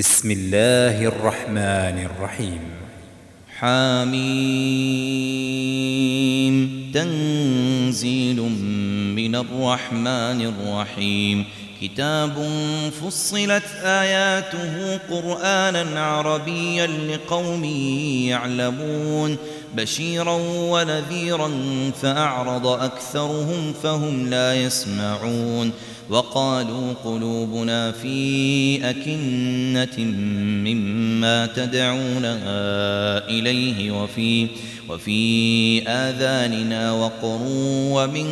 بسم الله الرحمن الرحيم. حميم تنزيل من الرحمن الرحيم. كتاب فصلت آياته قرآنا عربيا لقوم يعلمون. بشيرا ونذيرا فأعرض أكثرهم فهم لا يسمعون. وقالوا قلوبنا في أكنة مما تدعونا إليه وفي وفي آذاننا وقر ومن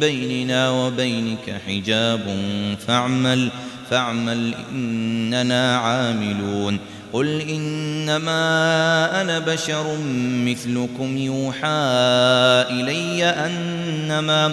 بيننا وبينك حجاب فاعمل فاعمل إننا عاملون. قل إنما أنا بشر مثلكم يوحى إلي أنما أنما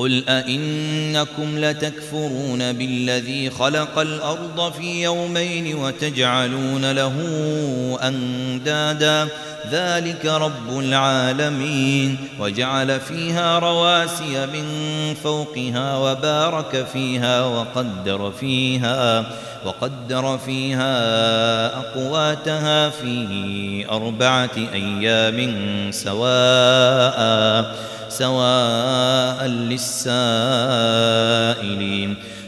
قل أئنكم لتكفرون بالذي خلق الأرض في يومين وتجعلون له أندادا ذلك رب العالمين. وجعل فيها رواسي من فوقها وبارك فيها وقدر فيها وقدر فيها أقواتها في أربعة أيام سواء سواء للسائلين.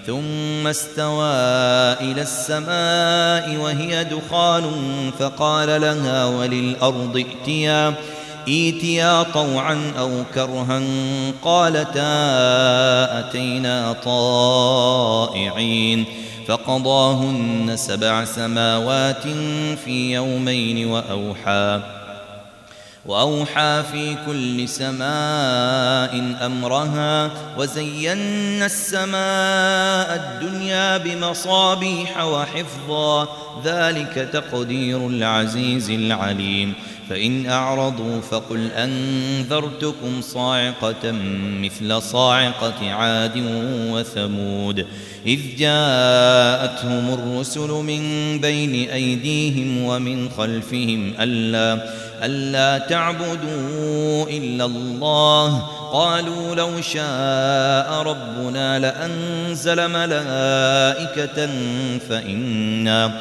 ثم استوى إلى السماء وهي دخان فقال لها وللأرض ائتيا ايتيا طوعا أو كرها قالتا أتينا طائعين. فقضاهن سبع سماوات في يومين وأوحى. وأوحى في كل سماء أمرها وزينا السماء الدنيا بمصابيح وحفظا. ذلك تقدير العزيز العليم. فإن أعرضوا فقل أنذرتكم صاعقة مثل صاعقة عاد وثمود إذ جاءتهم الرسل من بين أيديهم ومن خلفهم ألا ألا تعبدوا إلا الله قالوا لو شاء ربنا لأنزل ملائكة فإنا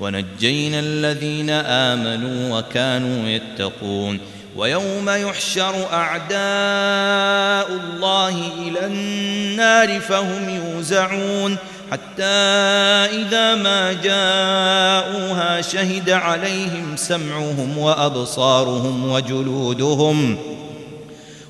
ونجينا الذين آمنوا وكانوا يتقون ويوم يحشر أعداء الله إلى النار فهم يوزعون حتى إذا ما جاءوها شهد عليهم سمعهم وأبصارهم وجلودهم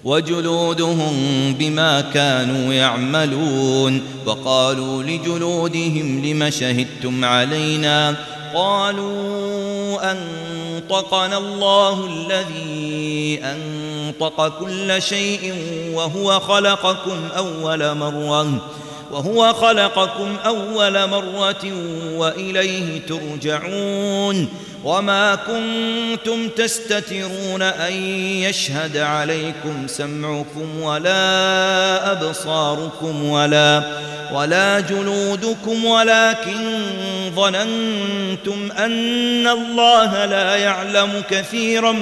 وجلودهم بما كانوا يعملون وقالوا لجلودهم لم شهدتم علينا قالوا أنطقنا الله الذي أنطق كل شيء وهو خلقكم أول مرة وهو خلقكم أول مرة وإليه ترجعون. وما كنتم تستترون أن يشهد عليكم سمعكم ولا أبصاركم ولا ولا جلودكم ولكن ظننتم أن الله لا يعلم كثيرا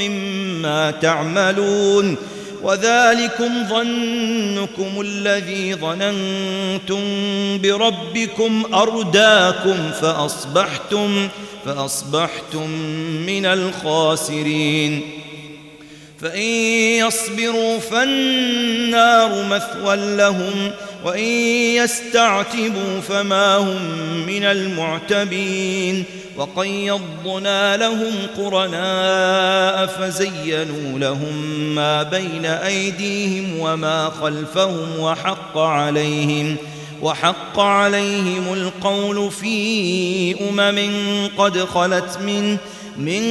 مما تعملون وذلكم ظنكم الذي ظننتم بربكم أرداكم فأصبحتم فأصبحتم من الخاسرين. فإن يصبروا فالنار مثوى لهم وإن يستعتبوا فما هم من المعتبين وقيضنا لهم قرناء فزينوا لهم ما بين أيديهم وما خلفهم وحق عليهم وحق عليهم القول في أمم قد خلت من من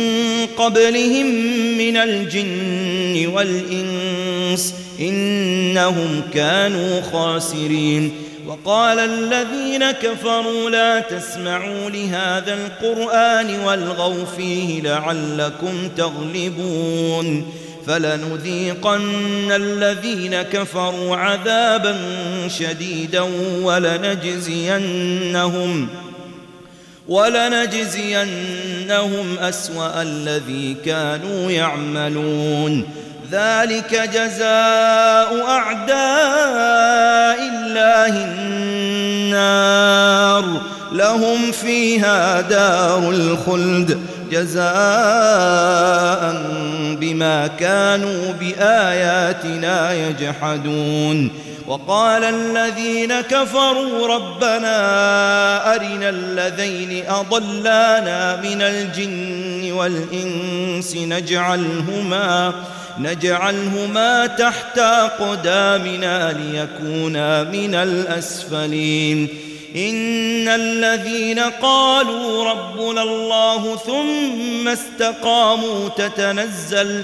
قبلهم من الجن والإنس إنهم كانوا خاسرين. وقال الذين كفروا لا تسمعوا لهذا القرآن والغوا فيه لعلكم تغلبون. فلنذيقن الذين كفروا عذابا شديدا ولنجزينهم. ولنجزينهم أسوأ الذي كانوا يعملون. ذلك جزاء أعداء الله النار. لهم فيها دار الخلد. جزاء بما كانوا بآياتنا يجحدون. وقال الذين كفروا ربنا أرنا الذين أضلانا من الجن والإنس نجعلهما نجعلهما تحت أقدامنا ليكونا من الأسفلين. إن الذين قالوا ربنا الله ثم استقاموا تتنزل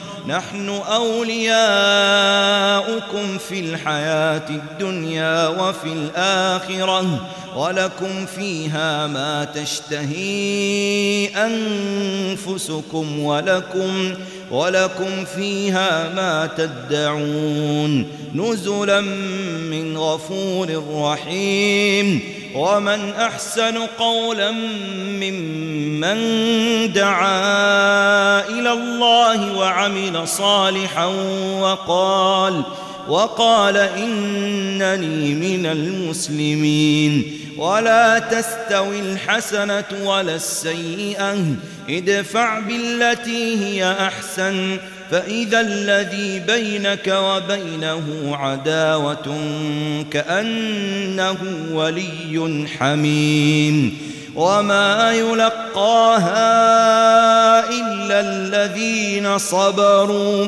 نحن أولياؤكم في الحياة الدنيا وفي الآخرة. ولكم فيها ما تشتهي أنفسكم ولكم ولكم فيها ما تدعون. نزلا من غفور رحيم. ومن أحسن قولا ممن دعا إلى الله وعمل صالحا وقال وقال إنني من المسلمين. ولا تستوي الحسنة ولا السيئة. ادفع بالتي هي أحسن فإذا الذي بينك وبينه عداوة كأنه ولي حميم. وما يلقاها إلا الذين صبروا.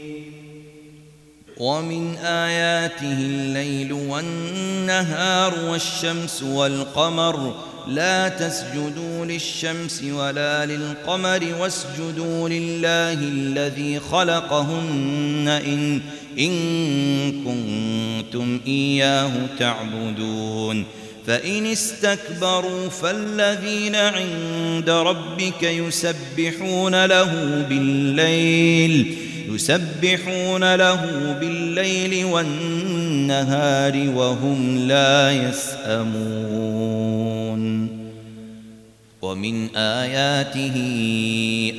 ومن آياته الليل والنهار والشمس والقمر. لا تسجدوا للشمس ولا للقمر واسجدوا لله الذي خلقهن إن, إن كنتم إياه تعبدون. فإن استكبروا فالذين عند ربك يسبحون له بالليل. يسبحون له بالليل والنهار وهم لا يسأمون. ومن آياته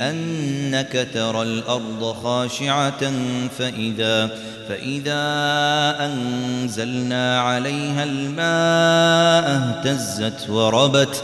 أنك ترى الأرض خاشعة فإذا فإذا أنزلنا عليها الماء اهتزت وربت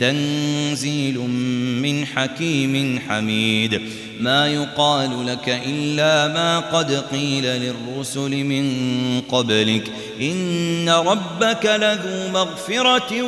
تنزيل من حكيم حميد. ما يقال لك إلا ما قد قيل للرسل من قبلك. إن ربك لذو مغفرة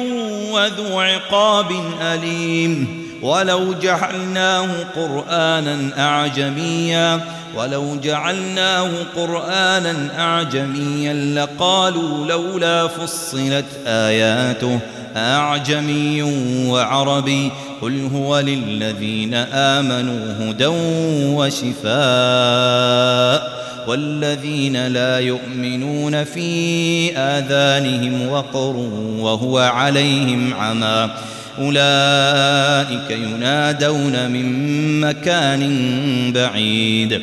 وذو عقاب أليم. ولو جعلناه قرآنا أعجميا ولو جعلناه قرآنا أعجميا لقالوا لولا فصلت آياته أعجمي وعربي قل هو للذين آمنوا هدى وشفاء والذين لا يؤمنون في آذانهم وقر وهو عليهم عمى. أولئك ينادون من مكان بعيد.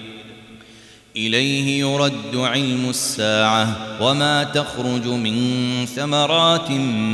إليه يرد علم الساعة وما تخرج من ثمرات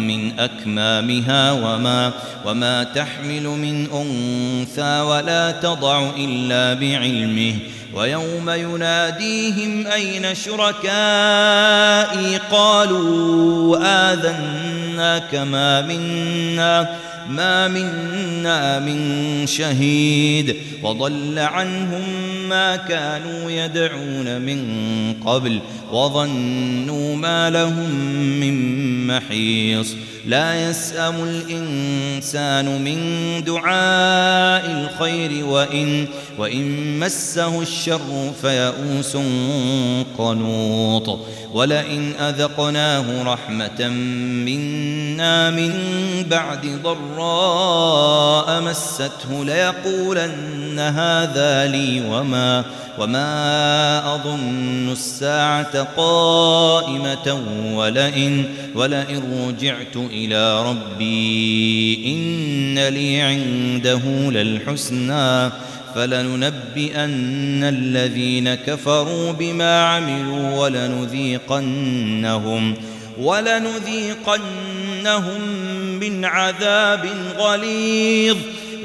من أكمامها وما, وما تحمل من أنثى ولا تضع إلا بعلمه ويوم يناديهم أين شركائي؟ قالوا آذناك ما منا ما منا من شهيد وضل عنهم ما كانوا يدعون من قبل وظنوا ما لهم من محيص لا يسأم الإنسان من دعاء الخير وإن, وإن مسه الشر فيئوس قنوط. ولئن أذقناه رحمة منا من بعد ضراء مسته ليقولن هذا لي وما وما أظن الساعة قائمة. ولئن, ولئن رجعت إلى ربي إن لي عنده للحسنى فلننبئن الذين كفروا بما عملوا ولنذيقنهم ولنذيقنهم من عذاب غليظ